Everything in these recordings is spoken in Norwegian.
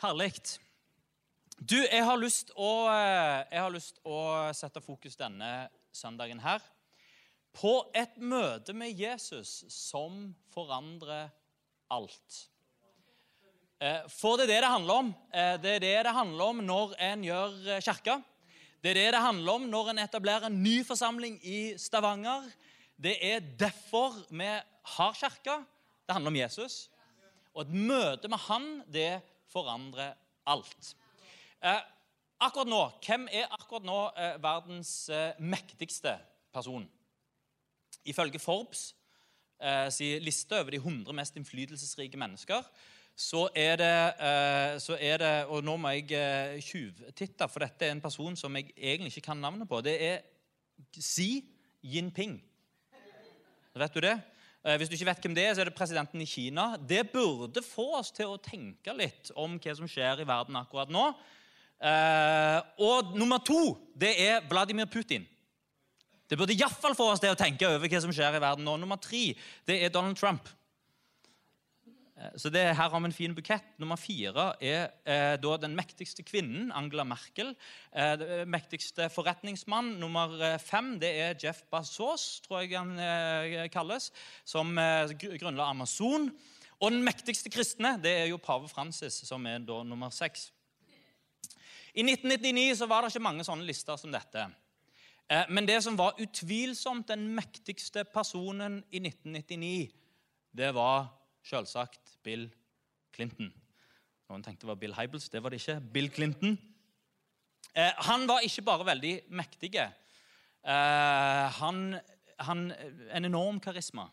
Herlig. Du, jeg har, lyst å, eh, å sette fokus denne søndagen her på et møte med Jesus som forandrer alt. Eh, for det er det det handler om. Eh, det er det det handler om når en gjør kirke. Det er det det handler om når en etablerer en ny forsamling i Stavanger. Det er derfor vi har kirke. Det handler om Jesus. Og et møte med han, det forandrer alt. Eh, akkurat nå, Hvem er akkurat nå eh, verdens eh, mektigste person? Ifølge Forbes eh, liste over de 100 mest innflytelsesrike mennesker så er, det, eh, så er det Og nå må jeg eh, tjuvtitte, for dette er en person som jeg egentlig ikke kan navnet på. Det er Xi Jinping. Vet du det? Eh, hvis du ikke vet hvem det er, så er det presidenten i Kina. Det burde få oss til å tenke litt om hva som skjer i verden akkurat nå. Eh, og nummer to det er Vladimir Putin. Det burde iallfall få oss til å tenke over hva som skjer i verden nå. Nummer tre det er Donald Trump. Eh, så det, Her har vi en fin bukett. Nummer fire er eh, da den mektigste kvinnen, Angela Merkel. Eh, den mektigste forretningsmann. Nummer eh, fem det er Jeff Bezos, tror jeg han eh, kalles, som eh, grunnla Amazon. Og den mektigste kristne det er jo pave Francis, som er da nummer seks. I 1999 så var det ikke mange sånne lister som dette. Eh, men det som var utvilsomt den mektigste personen i 1999, det var selvsagt Bill Clinton. Noen tenkte det var Bill Hybels. Det var det ikke. Bill Clinton. Eh, han var ikke bare veldig mektig. Eh, han, han En enorm karisma.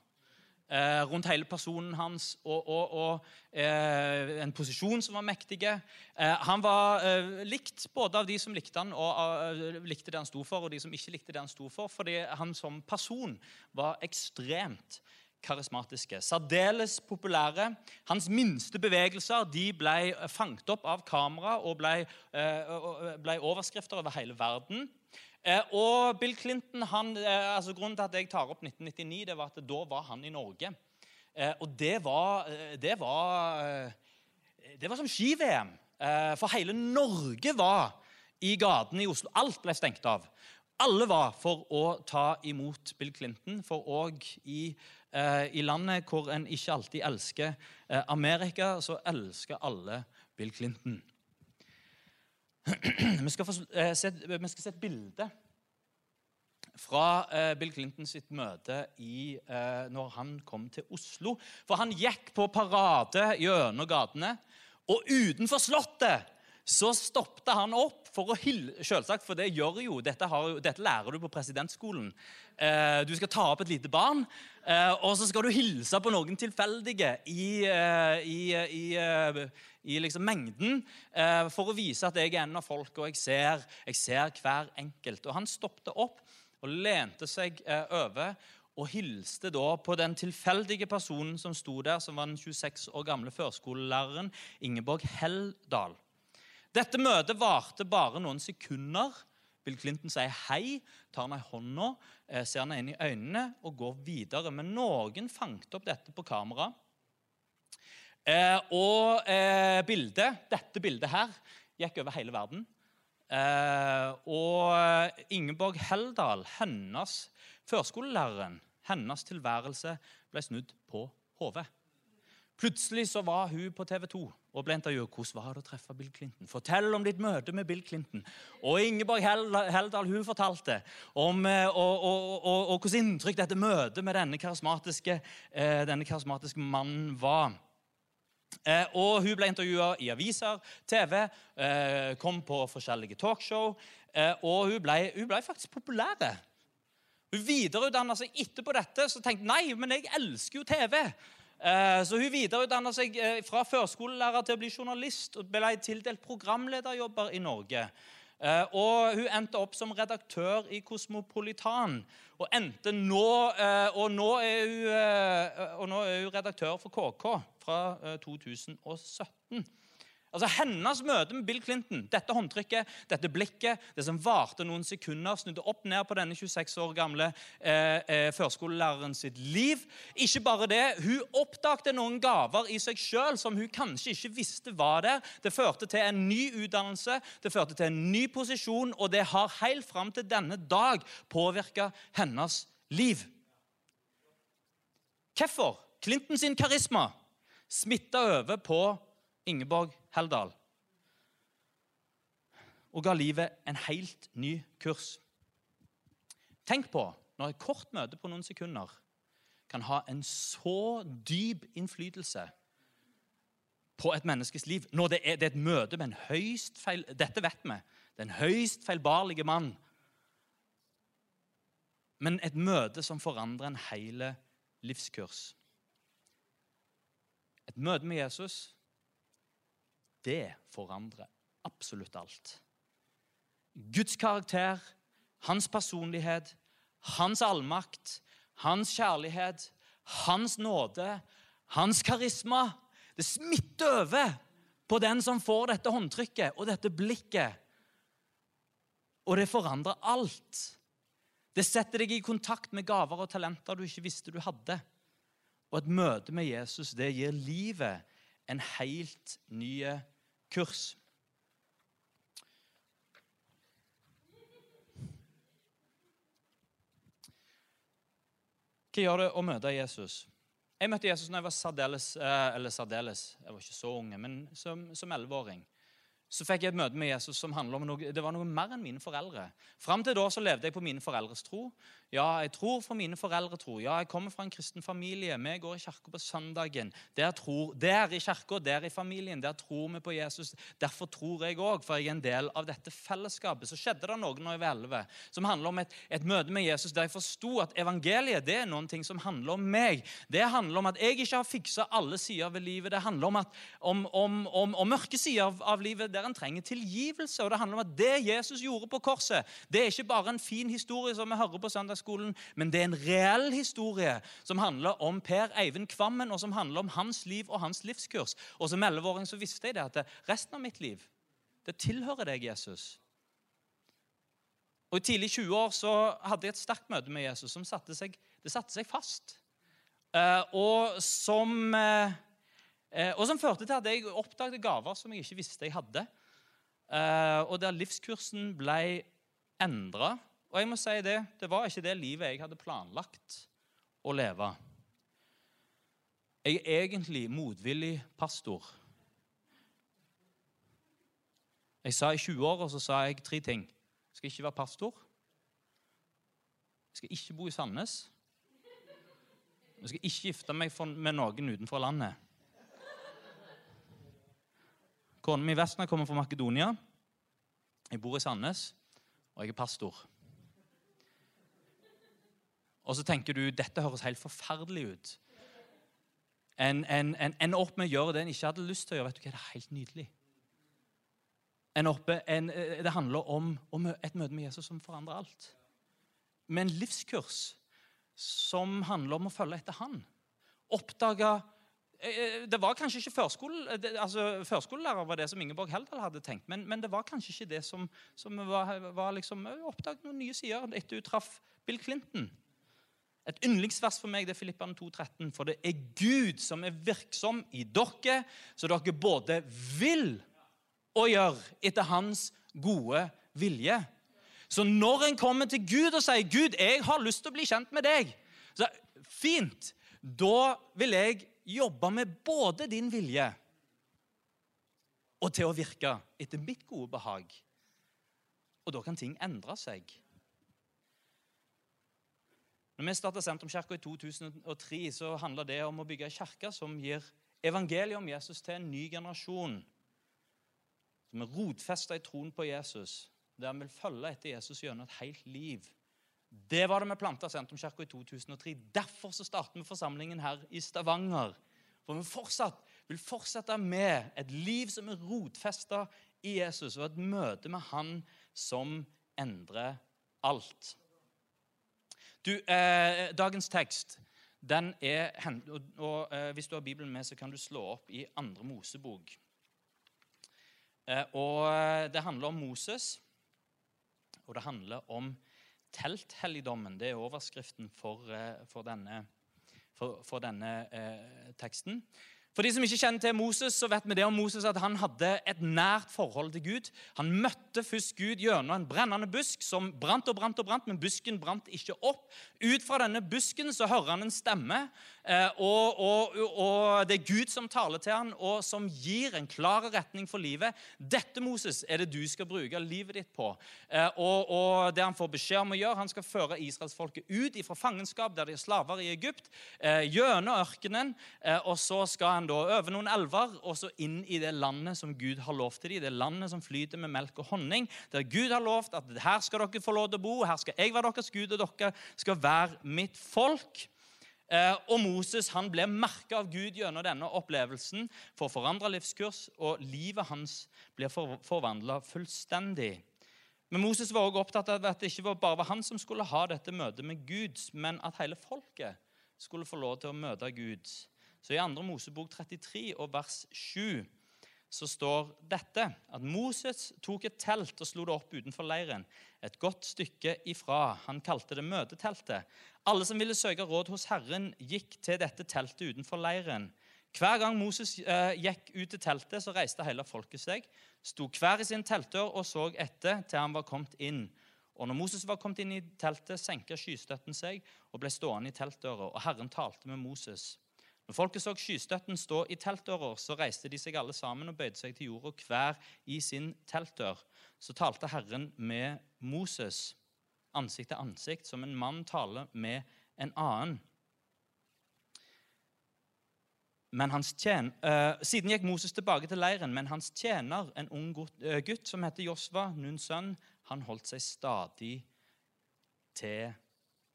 Eh, rundt hele personen hans og, og, og eh, en posisjon som var mektig. Eh, han var eh, likt både av de som likte han og likte det han sto for, og de som ikke likte det han sto for, fordi han som person var ekstremt karismatiske. Særdeles populære. Hans minste bevegelser de ble fanget opp av kamera og ble, eh, ble overskrifter over hele verden. Eh, og Bill Clinton, han, eh, altså Grunnen til at jeg tar opp 1999, det var at da var han i Norge. Og det var, det var, det var som ski-VM. For hele Norge var i gatene i Oslo. Alt ble stengt av. Alle var for å ta imot Bill Clinton, for òg i Eh, I landet hvor en ikke alltid elsker eh, Amerika, så elsker alle Bill Clinton. Vi skal, få, eh, se, vi skal se et bilde fra Bill Clintons møte i, når han kom til Oslo. For han gikk på parade gjennom gatene. Og utenfor Slottet så stoppet han opp for å hilse Selvsagt, for det gjør jo dette, har, dette lærer du på presidentskolen. Eh, du skal ta opp et lite barn, eh, og så skal du hilse på noen tilfeldige i, eh, i, i, eh, i liksom mengden eh, for å vise at jeg er en av folk, og jeg ser, jeg ser hver enkelt. Og Han stoppet opp og lente seg eh, over og hilste da på den tilfeldige personen som sto der, som var den 26 år gamle førskolelæreren Ingeborg Helldal. Dette møtet varte bare noen sekunder. Bill Clinton sier hei, tar henne i hånda, eh, ser henne inn i øynene og går videre. Men noen fanget opp dette på kamera. Eh, og eh, bildet, dette bildet her gikk over hele verden. Eh, og Ingeborg Heldal, hennes førskolelæreren, hennes tilværelse ble snudd på hodet. Plutselig så var hun på TV 2 og ble intervjuet. Hvordan var det å treffe Bill Clinton? Fortell om ditt møte med Bill Clinton. Og Ingeborg Heldal hun fortalte om og, og, og, og hvordan inntrykk dette møtet med denne karismatiske, eh, denne karismatiske mannen var. Eh, og Hun ble intervjua i aviser, TV, eh, kom på forskjellige talkshow. Eh, og hun ble, hun ble faktisk populær. Hun videreutdanna seg etterpå dette. Så tenkte nei, men jeg elsker jo TV. Eh, så Hun videreutdanna seg eh, fra førskolelærer til å bli journalist og ble tildelt programlederjobber i Norge. Eh, og Hun endte opp som redaktør i Kosmopolitan. Og, endte nå, og, nå er hun, og nå er hun redaktør for KK fra 2017. Altså Hennes møte med Bill Clinton, dette håndtrykket, dette blikket, det som varte noen sekunder, snudde opp ned på denne 26 år gamle eh, eh, førskolelæreren sitt liv. Ikke bare det, hun oppdagte noen gaver i seg sjøl som hun kanskje ikke visste var der. Det førte til en ny utdannelse, det førte til en ny posisjon, og det har helt fram til denne dag påvirka hennes liv. Hvorfor? Clinton sin karisma smitta over på Ingeborg Heldal. Og ga livet en helt ny kurs. Tenk på når et kort møte på noen sekunder kan ha en så dyp innflytelse på et menneskes liv. Når det er, det er et møte med en høyst feil... Dette vet vi. Det er en høyst feilbarlige mann. Men et møte som forandrer en hel livskurs. Et møte med Jesus det forandrer absolutt alt. Guds karakter, hans personlighet, hans allmakt, hans kjærlighet, hans nåde, hans karisma. Det smitter over på den som får dette håndtrykket og dette blikket. Og det forandrer alt. Det setter deg i kontakt med gaver og talenter du ikke visste du hadde. Og et møte med Jesus det gir livet en helt ny kurs. Hva gjør det å møte Jesus? Jeg møtte Jesus når jeg var særdeles, eh, eller særdeles, jeg var ikke så unge, men som elleveåring så fikk jeg et møte med Jesus som handlet om noe, det var noe mer enn mine foreldre. Fram til da så levde jeg på mine foreldres tro. Ja, jeg tror for mine foreldre tror. Ja, jeg kommer fra en kristen familie. Vi går i kirka på søndagen. Der, tror, der i kirka, der i familien, der tror vi på Jesus. Derfor tror jeg òg, for jeg er en del av dette fellesskapet. Så skjedde det noe når jeg var elleve, som handler om et, et, møte med Jesus der jeg forsto at evangeliet det er noen ting som handler om meg. Det handler om at jeg ikke har fiksa alle sider ved livet. Det handler om, at, om, om, om, om mørke sider av, av livet der en trenger tilgivelse. Og det handler om at det Jesus gjorde på korset, det er ikke bare en fin historie som vi hører på søndagsskolen, men det er en reell historie som handler om Per Eivind Kvammen, og som handler om hans liv og hans livskurs. Og som elleveåring så visste jeg det at resten av mitt liv, det tilhører deg, Jesus. Og I tidlig 20 år så hadde jeg et sterkt møte med Jesus som satte seg, det satte seg fast. Uh, og som uh, og som førte til at jeg oppdaget gaver som jeg ikke visste jeg hadde. Eh, og der livskursen ble endra. Og jeg må si det, det var ikke det livet jeg hadde planlagt å leve. Jeg er egentlig motvillig pastor. Jeg sa I 20-åra sa jeg tre ting. Jeg skal ikke være pastor. Jeg skal ikke bo i Sandnes. Jeg skal ikke gifte meg med noen utenfor landet. Kona mi Vesna kommer fra Makedonia. Jeg bor i Sandnes, og jeg er pastor. Og så tenker du dette høres helt forferdelig ut. En, en, en, ender opp med å gjøre det en ikke hadde lyst til å gjøre. Vet du hva, Det er helt nydelig. En oppe, en, det handler om, om, et møte med Jesus som forandrer alt. Med en livskurs som handler om å følge etter han. Oppdage Eh, eh, det var kanskje ikke førskole, eh, altså Førskolelærer var det som Ingeborg Heldal hadde tenkt, men, men, det var kanskje ikke det som, som var, var liksom, oppdaget noen nye sider etter hun traff Bill Clinton. Et yndlingsvers for meg det er Filippane 2,13. For det er Gud som er virksom i dere, så dere både vil og gjør etter hans gode vilje. Så når en kommer til Gud og sier 'Gud, jeg har lyst til å bli kjent med deg', så fint, da vil jeg jobbe med både din vilje og til å virke etter mitt gode behag. Og da kan ting endre seg. Når vi starta Sentrumskirka i 2003, så handla det om å bygge ei kirke som gir evangeliet om Jesus til en ny generasjon. Som er rotfesta i troen på Jesus, der vi vil følge etter Jesus gjennom et helt liv. Det var det vi planta Sentrumskirka i 2003. Derfor så starter vi forsamlingen her i Stavanger. For vi fortsatt, vil fortsette med et liv som er rotfesta i Jesus, og et møte med Han som endrer alt. Du, eh, dagens tekst den er, og, og eh, Hvis du har Bibelen med, så kan du slå opp i Andre Mosebok. Eh, og det handler om Moses, og det handler om telthelligdommen. Det er overskriften for, eh, for denne, for, for denne eh, teksten. For de som ikke kjenner til Moses, så vet vi det om Moses at han hadde et nært forhold til Gud. Han møtte først Gud gjennom en brennende busk som brant og brant, og brant, men busken brant ikke opp. Ut fra denne busken så hører han en stemme, eh, og, og, og det er Gud som taler til han, og som gir en klar retning for livet. Dette, Moses, er det du skal bruke livet ditt på. Eh, og, og det han får beskjed om å gjøre, han skal føre israelsfolket ut fra fangenskap, der de er slaver i Egypt, eh, gjennom ørkenen, og så skal han da over noen elver og så inn i det landet som Gud har lovt til dem. Det landet som flyter med melk og honning. Der Gud har lovt at her skal dere få lov til å bo, her skal jeg være deres Gud, og dere skal være mitt folk. Eh, og Moses han ble merka av Gud gjennom denne opplevelsen for å forandre livskurs, og livet hans ble for, forvandla fullstendig. Men Moses var også opptatt av at det ikke bare var han som skulle ha dette møtet med Gud, men at hele folket skulle få lov til å møte Gud. Så I 2. Mosebok 33 og vers 7 så står dette at Moses tok et telt og slo det opp utenfor leiren, et godt stykke ifra. Han kalte det møteteltet. Alle som ville søke råd hos Herren, gikk til dette teltet utenfor leiren. Hver gang Moses eh, gikk ut til teltet, så reiste hele folket seg, sto hver i sin teltdør og så etter til han var kommet inn. Og når Moses var kommet inn i teltet, senka skystøtten seg og ble stående i teltdøra, og Herren talte med Moses. Når folket så skystøtten stå i teltdører, så reiste de seg alle sammen og bøyde seg til jorda, hver i sin teltdør. Så talte Herren med Moses ansikt til ansikt, som en mann taler med en annen. Tjen, uh, siden gikk Moses tilbake til leiren, men hans tjener, en ung gutt, uh, gutt som heter Josva, Nuns sønn, han holdt seg stadig til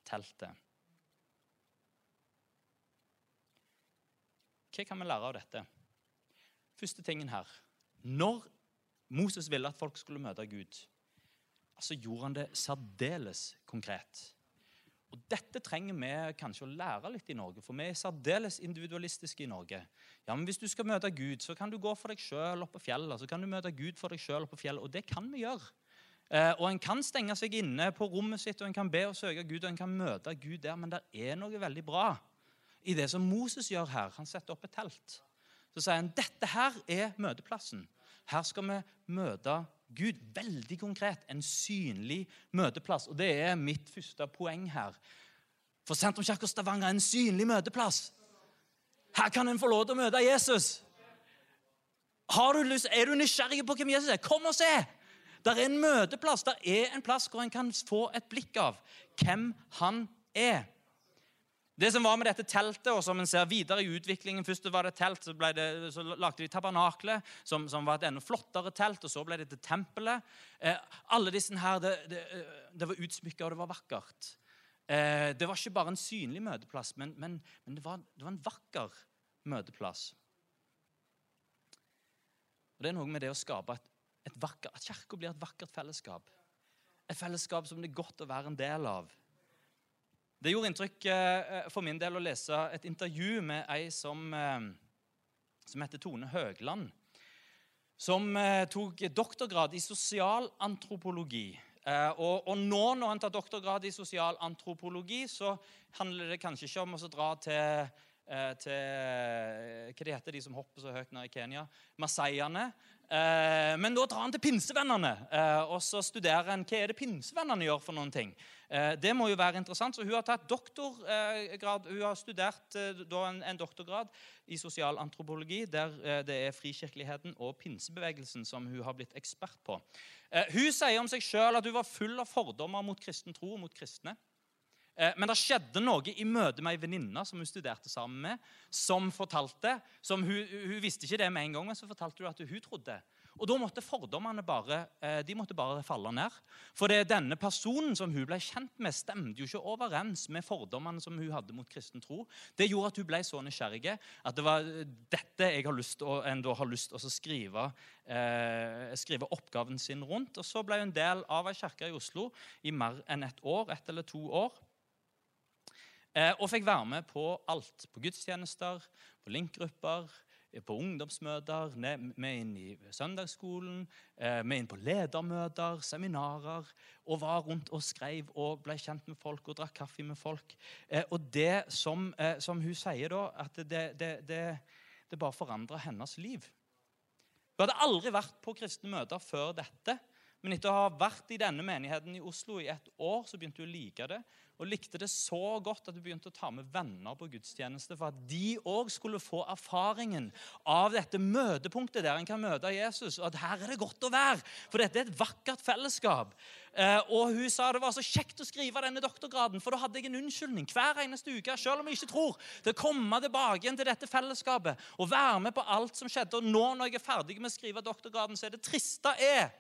teltet. Hva kan vi lære av dette? Første tingen her Når Moses ville at folk skulle møte Gud, så gjorde han det særdeles konkret. Og Dette trenger vi kanskje å lære litt i Norge, for vi er særdeles individualistiske i Norge. Ja, men Hvis du skal møte Gud, så kan du gå for deg sjøl opp på fjellet. så kan du møte Gud for deg selv opp på fjellet, Og det kan vi gjøre. Eh, og En kan stenge seg inne på rommet sitt og en kan be og søke Gud, og en kan møte Gud der, men det er noe veldig bra i det som Moses gjør her. Han setter opp et telt. Så sier han dette her er møteplassen. Her skal vi møte Gud. Veldig konkret. En synlig møteplass. Og det er mitt første poeng her. For Sentrumskirka Stavanger er en synlig møteplass. Her kan en få lov til å møte Jesus. Du lyst, er du nysgjerrig på hvem Jesus er? Kom og se! Det er en møteplass. Det er en plass hvor en kan få et blikk av hvem han er. Det som var med dette teltet, og som en ser videre i utviklingen Først var det telt, så, det, så lagde de tabernaklet, som, som, var et enda flottere telt. og Så ble det til tempelet. Eh, alle disse her, det, det, det var utsmykka, og det var vakkert. Eh, det var ikke bare en synlig møteplass, men, men, men det, var, det, var, en vakker møteplass. Og Det er noe med det å skape et, et vakkert, at Kirka blir et vakkert fellesskap. Et fellesskap som det er godt å være en del av. Det gjorde inntrykk eh, for min del å lese et intervju med ei som, eh, som heter Tone Høgland. Som eh, tok doktorgrad i sosialantropologi. Og, og, nå når han tar doktorgrad i sosialantropologi, så handler det kanskje ikke om å dra til, til Hva de heter de som hopper så høyt ned i Kenya? Masaiene. Eh, men da drar han til pinsevennene eh, og så studerer han hva er det pinsevennene gjør. for noen ting. Eh, det må jo være interessant, så Hun har tatt doktorgrad, hun har studert en, doktorgrad i sosialantropologi, der det er frikirkeligheten og pinsebevegelsen som hun har blitt ekspert på. Hun sier om seg sjøl at hun var full av fordommer mot kristen tro og mot kristne. Men det skjedde noe i møte med ei venninne som hun studerte sammen med, som fortalte som hun, hun, visste ikke det med en gang, men så fortalte hun at hun trodde. Og Da måtte fordommene bare, eh, de måtte bare falle ned. For det, denne personen som hun ble kjent med, stemte jo ikke overens med fordommene som hun hadde mot kristen tro. Det gjorde at hun ble så nysgjerrig at det var eh, dette jeg har lyst, har lyst til å skrive, eh, skrive oppgaven sin rundt. Og Så ble hun del av ei kirke i Oslo i mer enn et år, ett eller to år. Eh, og fikk være med på alt. På gudstjenester, på linkgrupper, på ungdomsmøter, med inn i søndagsskolen, med vi er på ledermøter, seminarer, og var rundt og skrev og ble kjent med folk og drakk kaffe med folk. Eh, og det som, som hun sier da, at det, det, det, det bare forandra hennes liv. Hun hadde aldri vært på kristne møter før dette. Men etter å ha vært i denne menigheten i Oslo i et år, så begynte hun å like det og likte det så godt at hun begynte å ta med venner på gudstjeneste for at de òg skulle få erfaringen av dette møtepunktet der en kan møte Jesus. Og at her er det godt å være, for dette er et vakkert fellesskap. Eh, og hun sa det var så kjekt å skrive denne doktorgraden, for da hadde jeg en unnskyldning hver eneste uke, selv om jeg ikke tror, til å komme tilbake igjen til dette fellesskapet og være med på alt som skjedde. Og nå når jeg er ferdig med å skrive doktorgraden, så er det triste er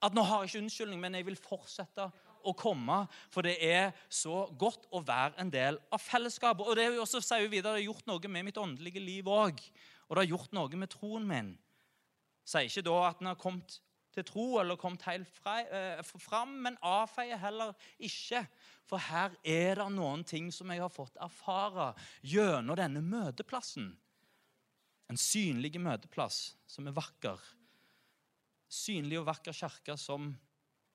at nå har jeg ikke unnskyldning, men jeg vil fortsette å komme. For det er så godt å være en del av fellesskapet. Og det er jo også, sier vi videre, det har gjort noe med mitt åndelige liv òg. Og det har gjort noe med troen min. Sier ikke da at en har kommet til tro eller kommet helt eh, fram, men avfeier heller ikke. For her er det noen ting som jeg har fått erfare gjennom denne møteplassen. En synlig møteplass som er vakker. Synlig og vakker kirke som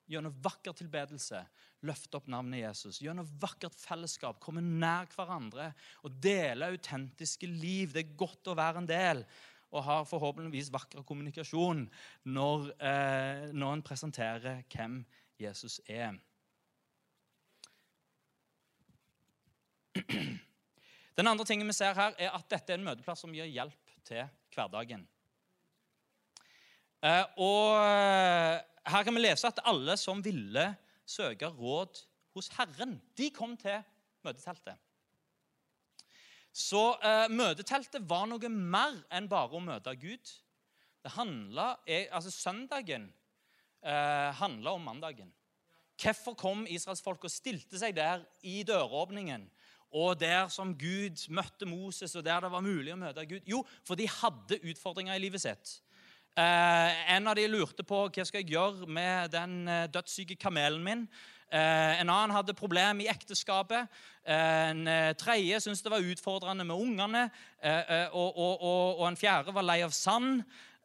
gjennom vakker tilbedelse løfter opp navnet Jesus. Gjennom vakkert fellesskap komme nær hverandre og dele autentiske liv. Det er godt å være en del og har forhåpentligvis vakker kommunikasjon når, eh, når en presenterer hvem Jesus er. Den andre tingen vi ser her, er at dette er en møteplass som gir hjelp til hverdagen. Eh, og eh, her kan vi lese at alle som ville søke råd hos Herren, de kom til møteteltet. Så eh, møteteltet var noe mer enn bare å møte Gud. Det handla, altså Søndagen eh, handla om mandagen. Hvorfor kom israelsfolket og stilte seg der i døråpningen? Og der som Gud møtte Moses, og der det var mulig å møte Gud? Jo, for de hadde utfordringer i livet sitt. Eh, en av de lurte på hva skal jeg gjøre med den eh, dødssyke kamelen min. Eh, en annen hadde problem i ekteskapet. En tredje syntes det var utfordrende med ungene. Og, og, og, og en fjerde var lei av sand.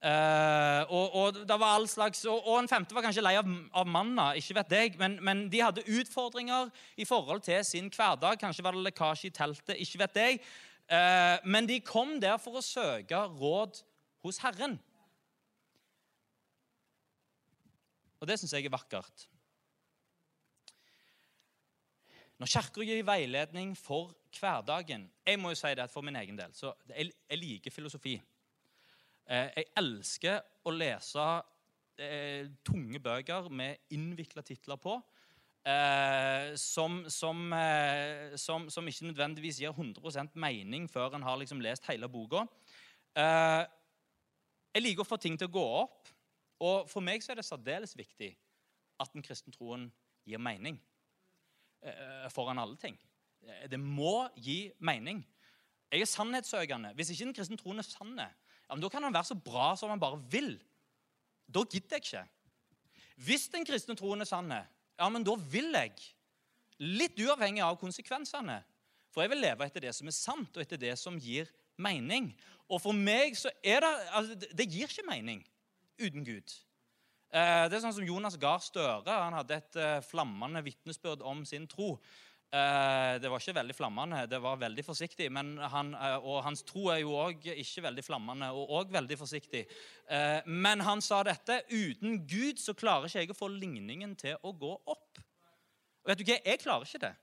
Og, det var all slags, og, en femte var kanskje lei av, av manna. ikke vet jeg, men, men, de hadde utfordringer i forhold til sin hverdag. Kanskje var det lekkasje i teltet. ikke vet jeg. Men de kom der for å søke råd hos Herren. Og det syns jeg er vakkert. Når Kirka gir veiledning for hverdagen Jeg må jo si det for min egen del. så Jeg, jeg liker filosofi. Eh, jeg elsker å lese eh, tunge bøker med innvikla titler på. Eh, som, som, eh, som, som, ikke nødvendigvis gir 100% mening før en har liksom lest hele boka. Eh, jeg liker å få ting til å gå opp. Og For meg så er det særdeles viktig at den kristne troen gir mening eh, foran alle ting. Eh, det må gi mening. Jeg er sannhetssøkende. Hvis ikke den kristne troen er sann, ja, da kan den være så bra som den bare vil. Da gidder jeg ikke. Hvis den kristne troen er sann, ja, men da vil jeg. Litt uavhengig av konsekvensene. For jeg vil leve etter det som er sant, og etter det som gir mening. Og for meg så er det altså, Det gir ikke mening uten Gud. Eh, det er sånn som Jonas Gahr Støre. Han hadde et eh, flammende vitnesbyrd om sin tro. Eh, det var ikke veldig flammende, det var veldig forsiktig. Han, og hans tro er jo òg ikke veldig flammende og òg veldig forsiktig. Men han sa dette. Uten Gud så klarer ikke jeg å få ligningen til å gå opp. Og vet du hva? Jeg klarer ikke det.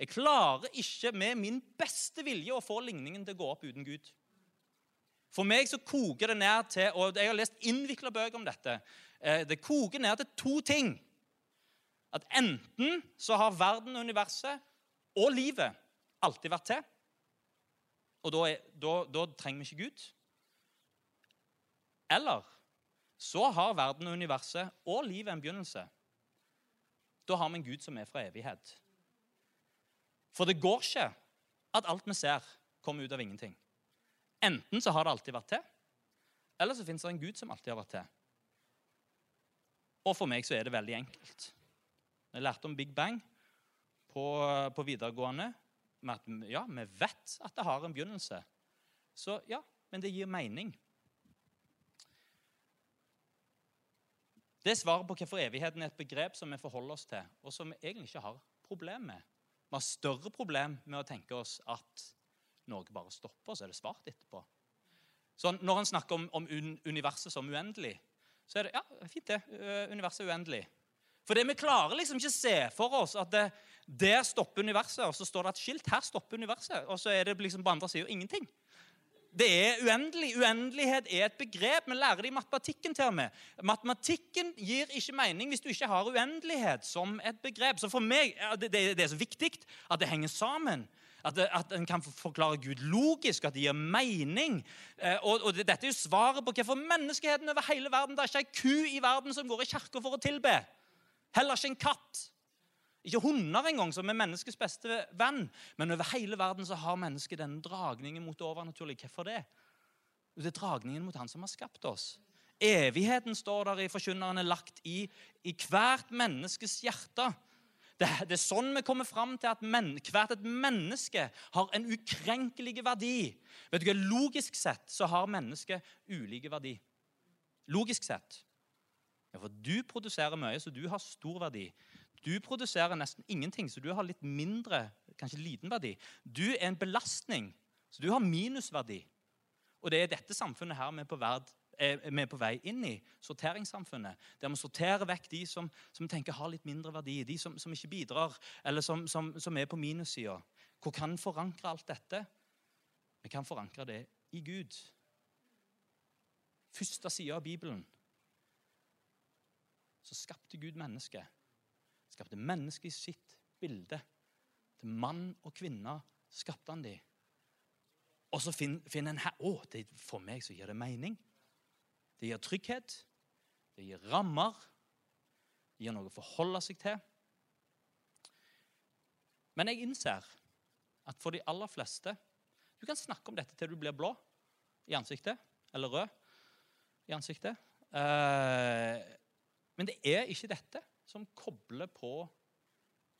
Jeg klarer ikke med min beste vilje å få ligningen til å gå opp uten Gud. For meg så koker det ned til og Jeg har lest innvikla bøker om dette. Eh, det koker ned til to ting. At enten så har verden, universet og livet alltid vært til. Og da, er, da, da trenger vi ikke Gud. Eller så har verden, universet og livet en begynnelse. Da har vi en Gud som er fra evighet. For det går ikke at alt vi ser, kommer ut av ingenting. Enten så har det alltid vært til, eller så fins det en Gud som alltid har vært til. Og for meg så er det veldig enkelt. Jeg lærte om Big Bang på, på videregående. Med at ja, vi vet at det har en begynnelse. Så ja, men det gir mening. Det er svaret på hvorfor evigheten er et begrep som vi forholder oss til, og som vi egentlig ikke har problem med. Vi har større problem med å tenke oss at noe bare stopper, så er det svart etterpå. Så Når han snakker om, om universet som uendelig, så er det ja, fint det. Universet er uendelig. For det vi klarer liksom ikke se for oss at det, der stopper universet, og så står det et skilt her stopper universet, og så er det liksom på andre sida ingenting. Det er uendelig. Uendelighet er et begrep. Vi lærer det i matematikken til og med. Matematikken gir ikke mening hvis du ikke har uendelighet som et begrep. Så for meg det, det er så viktig at det henger sammen. At, at en kan forklare Gud logisk, at det gir mening. Eh, og, og Dette er jo svaret på hvorfor menneskeheten over hele verden Det er ikke ei ku i verden som går i kirka for å tilbe. Heller ikke en katt. Ikke hunder engang, som er menneskets beste venn. Men over hele verden så har mennesket denne dragningen mot det overnaturlige. Hvorfor det? Det er dragningen mot Han som har skapt oss. Evigheten står der i forkynneren er lagt i, i hvert menneskes hjerte. Det, det, er sånn vi kommer fram til at men, hvert et menneske har en ukrenkelig verdi. Vet du hva? Logisk sett så har mennesket ulike verdi. Logisk sett. Ja, for Du produserer mye, så du har stor verdi. Du produserer nesten ingenting, så du har litt mindre, kanskje liten verdi. Du er en belastning, så du har minusverdi. Og det er dette samfunnet her vi er på, verd, er på vei inn i, sorteringssamfunnet. Der vi sorterer vekk de som, som tenker har litt mindre verdi, de som, som ikke bidrar, eller som, som, som er på minussida. Hvor kan vi forankre alt dette? Vi kan forankre det i Gud. Første side av Bibelen så skapte Gud mennesket. Skapte mennesket i sitt bilde. Til mann og kvinne skapte han dem. Og så finner en her Å, det, for meg så gir det mening. Det gir trygghet. Det gir rammer. Det gir noe å forholde seg til. Men jeg innser at for de aller fleste Du kan snakke om dette til du blir blå i ansiktet, eller rød i ansiktet. Eh, men det er ikke dette som kobler på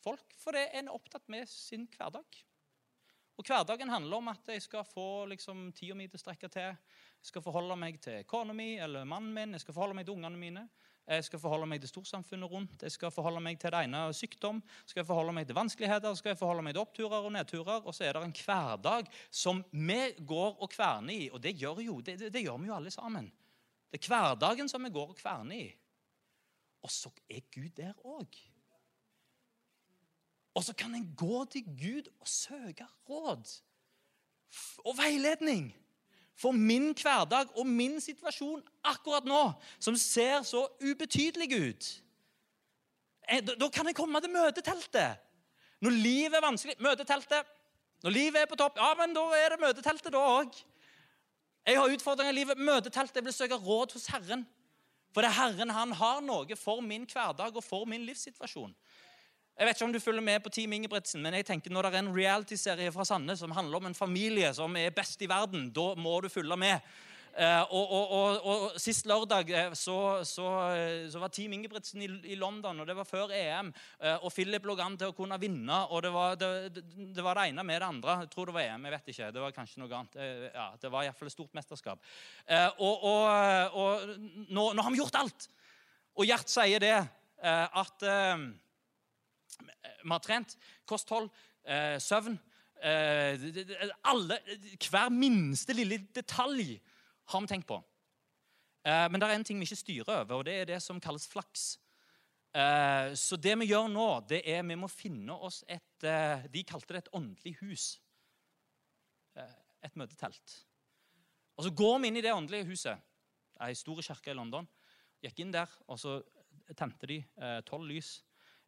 folk, for det er en opptatt med sin hverdag. Og Hverdagen handler om at jeg skal få liksom, tida mi til å strekke til. Jeg skal forholde meg til kona mi eller mannen min, jeg skal forholde meg til ungene mine. Jeg skal forholde meg til storsamfunnet rundt, jeg skal forholde meg til det ene sykdom. skal jeg forholde meg til vanskeligheter, skal jeg forholde meg til oppturer og nedturer. Og så er det en hverdag som vi går og kverner i. Og det gjør, jo, det, det, det gjør vi jo alle sammen. Det er hverdagen som vi går og kverner i. Og så er Gud der òg. Og så kan en gå til Gud og søke råd og veiledning for min hverdag og min situasjon akkurat nå, som ser så ubetydelig ut. Eh, da kan jeg komme til møteteltet. Når livet er vanskelig Møteteltet. Når livet er på topp, ja, men da er det møteteltet da òg. Jeg har utfordringer i livet. Møteteltet. Jeg vil søke råd hos Herren. For det er Herren han har noe for min hverdag og for min livssituasjon. Jeg vet ikke om du følger med på Team Ingebrigtsen, men jeg tenker når det er en reality-serie fra Sande som handler om en familie som er best i verden, da må du følge med. Eh, og, og, og, og, Sist lørdag eh, så, så, eh, så, var Team Ingebrigtsen i, i, London, og det var før EM. Eh, og Philip lå an til å kunne vinne, og det var det, det, det var det, ene med det andre. Jeg tror det var EM, jeg vet ikke. Det var kanskje noe annet. Eh, ja, det var iallfall et stort mesterskap. og, nå, nå, har vi gjort alt! Og Gjert sier det at vi har trent kosthold, søvn alle, Hver minste lille detalj har vi tenkt på. Eh, men det er en ting vi ikke styrer over, og det er det som kalles flaks. Eh, så det vi gjør nå, det er vi må finne oss et eh, De kalte det et åndelig hus. Et møtetelt. Og Så går vi inn i det åndelige huset. Det er ei stor kirke i London. Gikk inn der, og så tente de tolv lys.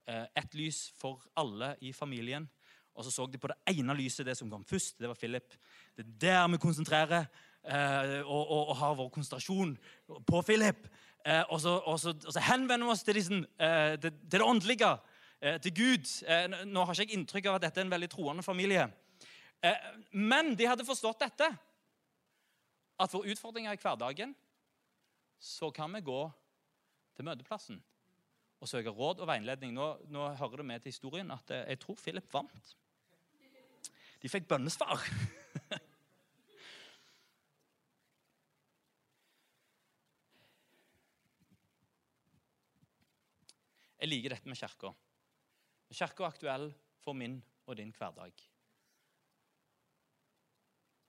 Ett lys for alle i familien. Og så så de på det ene lyset, det som kom først. Det var Philip. Det er der vi konsentrerer eh, og, og, og, har vår konsentrasjon på Philip. Eh, og, så, og, så, så, henvender vi oss til, disse, eh, til, til det åndelige, eh, til Gud. Eh, nå har ikke jeg inntrykk av at dette er en veldig troende familie. Eh, men de hadde forstått dette. At for utfordringer i hverdagen så kan vi gå til møteplassen og søke råd og veiledning. Nå, nå hører det med til historien at eh, jeg tror Philip vant. De fikk bønnesvar. Jeg liker dette med kirka. Kirka er aktuell for min og din hverdag.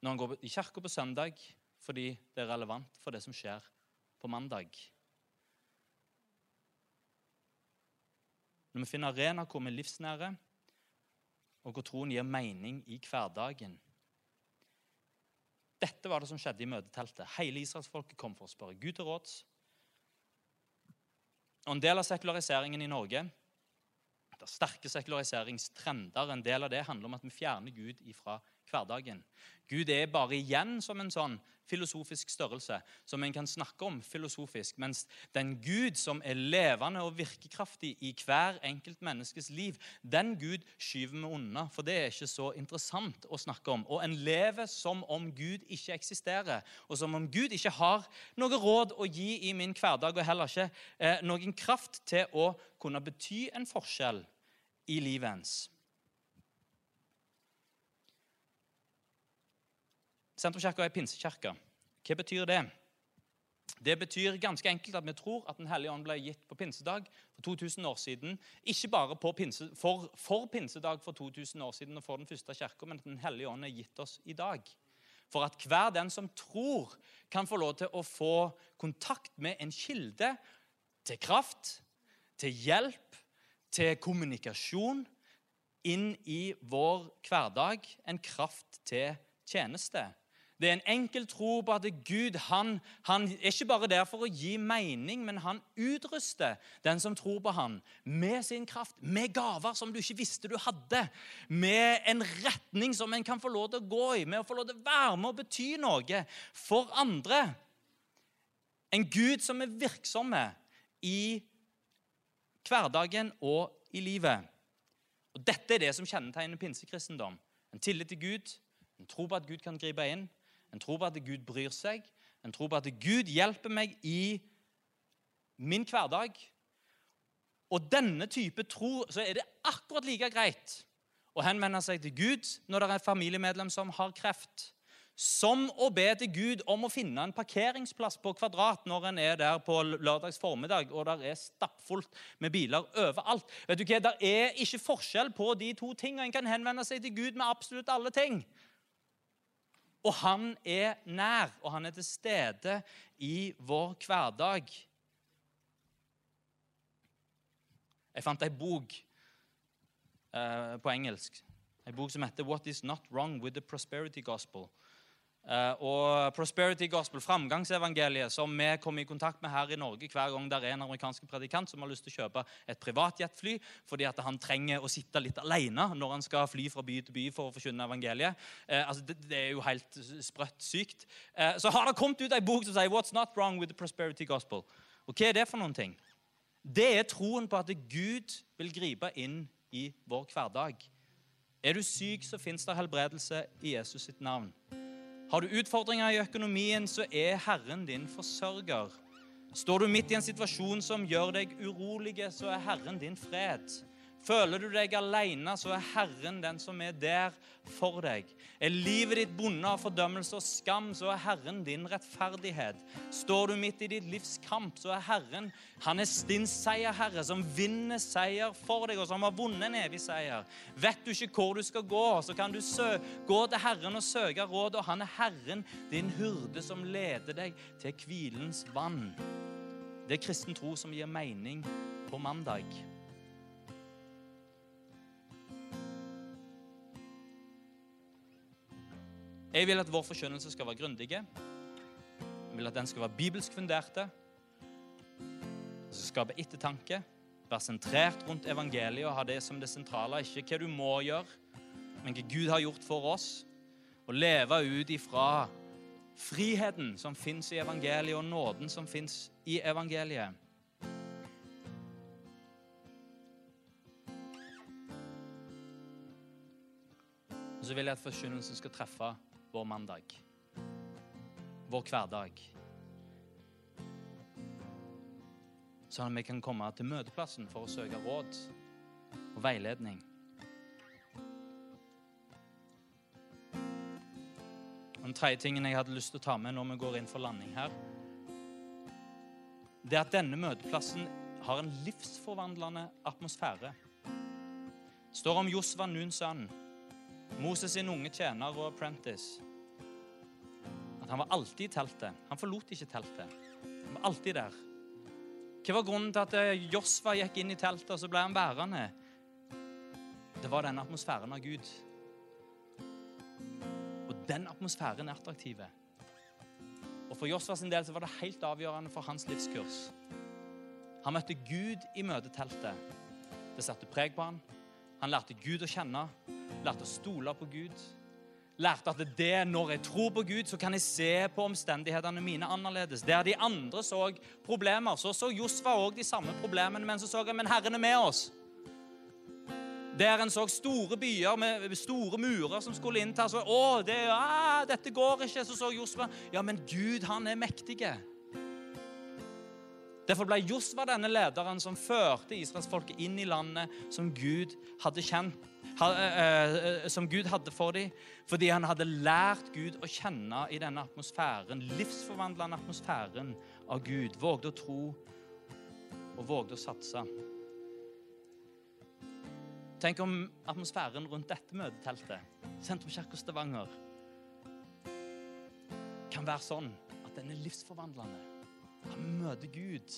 Når en går i kirka på søndag fordi det er relevant for det som skjer på mandag. Når vi finner arena hvor vi er livsnære, og hvor troen gir mening i hverdagen. Dette var det som skjedde i møteteltet. Hele israelsfolket kom for å spørre Gud til råds. Og En del av sekulariseringen i Norge det er sterke sekulariseringstrender. En del av det handler om at vi fjerner Gud ifra hverdagen. Gud er bare igjen som en sånn filosofisk størrelse som en kan snakke om filosofisk, mens den Gud som er levende og virkekraftig i hver enkelt menneskes liv, den Gud skyver vi unna, for det er ikke så interessant å snakke om. Og en lever som om Gud ikke eksisterer, og som om Gud ikke har noe råd å gi i min hverdag, og heller ikke eh, noen kraft til å kunne bety en forskjell i livet ens. Sentrumskirka er pinsekirka. Hva betyr det? Det betyr ganske enkelt at vi tror at Den hellige ånd ble gitt på pinsedag for 2000 år siden. Ikke bare pinse, for, for, pinsedag for 2000 år siden og for den første kirka, men at Den hellige ånd er gitt oss i dag. For at hver den som tror, kan få lov til å få kontakt med en kilde til kraft, til hjelp, til kommunikasjon inn i vår hverdag. En kraft til tjeneste. Det er en enkel tro på at Gud han, han, er ikke bare der for å gi mening, men han utruster den som tror på han, med sin kraft, med gaver som du ikke visste du hadde, med en retning som en kan få lov til å gå i, med å få lov til å være med og bety noe for andre. En Gud som er virksomme i hverdagen og i livet. Og Dette er det som kjennetegner pinsekristendom. En tillit til Gud, en tro på at Gud kan gripe inn, en tror på at Gud bryr seg. En tror på at Gud hjelper meg i min hverdag. Og denne type tro så er det akkurat like greit å henvende seg til Gud når det er et familiemedlem som har kreft, som å be til Gud om å finne en parkeringsplass på Kvadrat når en er der på lørdags formiddag og det er stappfullt med biler overalt. Vet du hva? Det er ikke forskjell på de to tingene. En kan henvende seg til Gud med absolutt alle ting. Og han er nær, og han er til stede i vår hverdag. Jeg fant ei bok eh, på engelsk, ei bok som heter 'What Is Not Wrong With The Prosperity Gospel'. Eh, og Prosperity Gospel, framgangsevangeliet, som vi kommer i kontakt med her i Norge hver gang det er en amerikansk predikant som har lyst til å kjøpe et privatjetfly fordi at han trenger å sitte litt alene når han skal fly fra by til by for å forkynne evangeliet. Eh, altså det, det, er jo helt sprøtt sykt. Eh, så har det kommet ut ei bok som sier 'What's Not Wrong With The Prosperity Gospel'. Og Hva er det for noen ting? Det er troen på at Gud vil gripe inn i vår hverdag. Er du syk, så fins det helbredelse i Jesus sitt navn. Har du utfordringer i økonomien, så er Herren din forsørger. Står du midt i en situasjon som gjør deg urolig, så er Herren din fred. Føler du deg alene, så er Herren den som er der for deg. Er livet ditt bonde av fordømmelse og skam, så er Herren din rettferdighet. Står du midt i ditt livs kamp, så er Herren han er din seierherre, som vinner seier for deg, og som har vunnet en evig seier. Vet du ikke hvor du skal gå, så kan du gå til Herren og søke råd, og han er Herren, din hurde, som leder deg til hvilens vann. Det er kristen tro som gir mening på mandag. Jeg vil at vår forkynnelse skal være grundig. Jeg vil at den skal være bibelsk funderte. Det skal skape ettertanke, være sentrert rundt evangeliet og ha det som det sentrale. Ikke hva du må gjøre, men hva Gud har gjort for oss. Og leve ut ifra friheten som fins i evangeliet, og nåden som fins i evangeliet. Og så vil jeg at forkynnelsen skal treffe vår mandag, vår hverdag. Sånn at vi kan komme til møteplassen for å søke råd og veiledning. Den tredje tingen jeg hadde lyst til å ta med når vi går inn for landing her, det er at denne møteplassen har en livsforvandlende atmosfære. Det står om Josva, Nuns sønn, Moses sin unge tjener og apprentice, at han var alltid i teltet. Han forlot ikke teltet. Han var alltid der. Hva var grunnen til at eh, Josva gikk inn i teltet, og så ble han værende? Det var den atmosfæren av Gud. Og den atmosfæren er attraktiv. Og For Josva sin del så var det helt avgjørende for hans livskurs. Han møtte Gud i møteteltet. Det satte preg på han. Han lærte Gud å kjenne, lærte å stole på Gud. Lærte at det når jeg tror på Gud, så kan jeg se på omstendighetene mine annerledes. Der de andre så problemer, så så Josfa òg de samme problemene, men så så jeg men Herren er med oss. Der en så store byer med store murer som skulle inntas. Og, å, det, ah, dette går ikke. Så så Josfa ja, men Gud, han er mektig. Derfor ble Josva denne lederen som førte israelsfolket inn i landet som Gud hadde kjent, som Gud hadde for dem, fordi han hadde lært Gud å kjenne i denne atmosfæren, livsforvandlende atmosfæren av Gud. Vågde å tro og vågde å satse. Tenk om atmosfæren rundt dette møteteltet, Sentrumskirka Stavanger, kan være sånn at den er livsforvandlende. Han møter Gud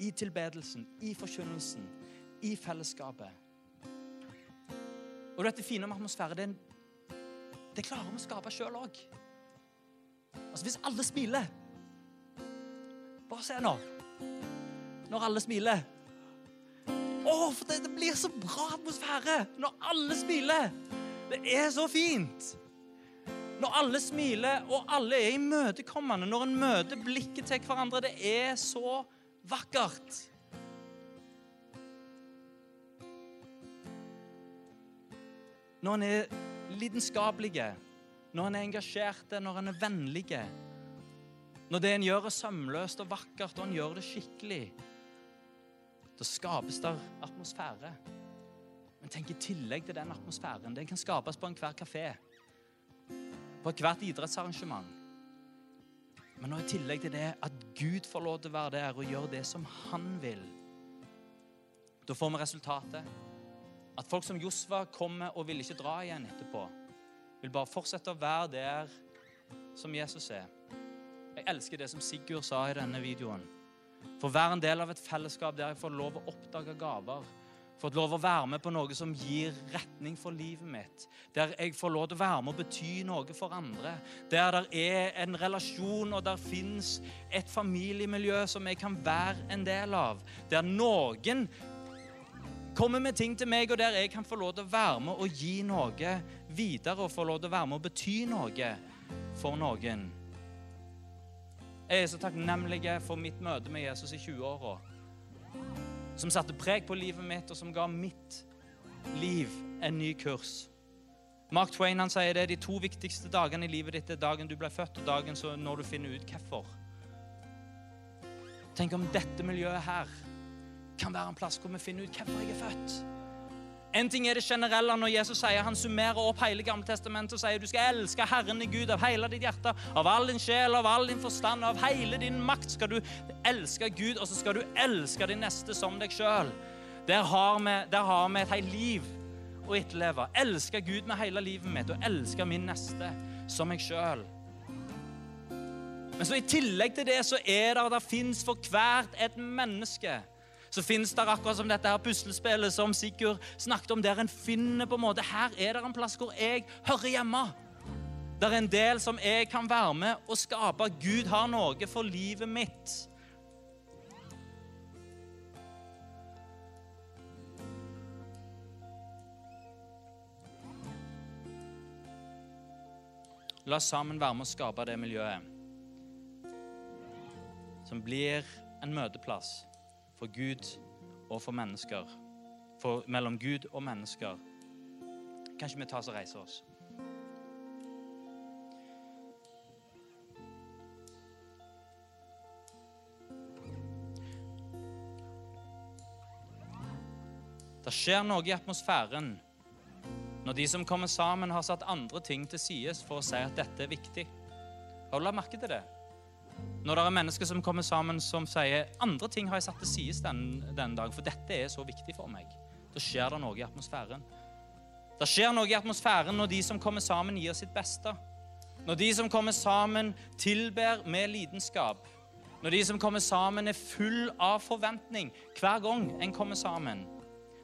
i tilbedelsen, i forkynnelsen, i fellesskapet. Og dette fine med atmosfære, det, det klarer vi å skape sjøl òg. Altså, hvis alle smiler Bare se nå. Når alle smiler å, for det, det blir så bra atmosfære når alle smiler. Det er så fint. Når alle smiler, og alle er imøtekommende, når en møter blikket til hverandre. Det er så vakkert. Når en er lidenskapelige, når en er engasjerte, når en er vennlige. Når det en gjør, er sømløst og vakkert, og en gjør det skikkelig. Da skapes der atmosfære. Men tenk i tillegg til den atmosfæren. Den kan skapes på enhver kafé. På ethvert idrettsarrangement. Men nå i tillegg til det at Gud får lov til å være der og gjøre det som han vil. Da får vi resultatet. At folk som Josva kommer og vil ikke dra igjen etterpå. Vil bare fortsette å være der som Jesus er. Jeg elsker det som Sigurd sa i denne videoen. For å være en del av et fellesskap der jeg får lov å oppdage gaver. Fått lov å være med på noe som gir retning for livet mitt. Der jeg får lov til å være med og bety noe for andre. Der det er en relasjon, og der fins et familiemiljø som jeg kan være en del av. Der noen kommer med ting til meg, og der jeg kan få lov til å være med og gi noe videre. Og få lov til å være med og bety noe for noen. Jeg er så takknemlig for mitt møte med Jesus i 20-åra. Som satte preg på livet mitt, og som ga mitt liv en ny kurs. Mark Twain han sier det er de to viktigste dagene i livet ditt er dagen du ble født, og dagen når du finner ut hvorfor. Tenk om dette miljøet her kan være en plass hvor vi finner ut hvorfor jeg er født. En ting er det generelle når Jesus sier han summerer opp hele Gamle testamentet og sier du skal elske Herren i Gud av hele ditt hjerte, av all din sjel, av all din forstand, av hele din makt skal du elske Gud, og så skal du elske din neste som deg sjøl. Der, der, har vi et helt liv å etterleve. Elske Gud med hele livet mitt og elske min neste som meg sjøl. Men så i tillegg til det så er det det fins for hvert et menneske så fins det akkurat som dette her puslespillet som Sigurd snakket om, der en finner på en måte Her er det en plass hvor jeg hører hjemme. Det er en del som jeg kan være med og skape. Gud har noe for livet mitt. La oss sammen være med å skape det miljøet som blir en møteplass for Gud og for mennesker. For, mellom Gud og mennesker. Kanskje vi ta oss og reiser oss? Det skjer noe i atmosfæren når de som kommer sammen, har satt andre ting til side for å si at dette er viktig. Har du lagt merke til det? Når det er mennesker som kommer sammen som sier andre ting har jeg satt til side denne, denne dagen, for dette er så viktig for meg, da skjer det noe i atmosfæren. Det skjer noe i atmosfæren når de som kommer sammen, gir sitt beste. Når de som kommer sammen, tilber med lidenskap. Når de som kommer sammen, er full av forventning hver gang en kommer sammen.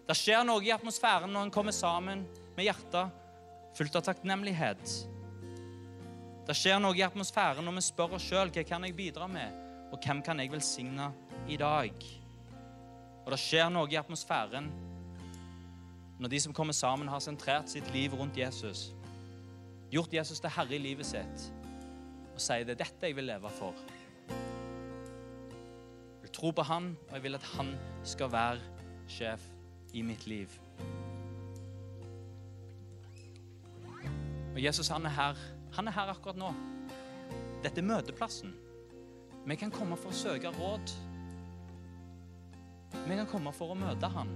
Det skjer noe i atmosfæren når en kommer sammen med hjertet fullt av takknemlighet. Det skjer noe i atmosfæren når vi spør oss sjøl hva kan jeg bidra med, og hvem kan jeg velsigne i dag. Og det skjer noe i atmosfæren når de som kommer sammen, har sentrert sitt liv rundt Jesus, gjort Jesus til herre i livet sitt, og sier det er dette jeg vil leve for. Jeg vil tro på Han, og jeg vil at Han skal være sjef i mitt liv. Og Jesus han er her. Han er her akkurat nå. Dette er møteplassen. Vi kan komme for å søke råd. Vi kan komme for å møte han.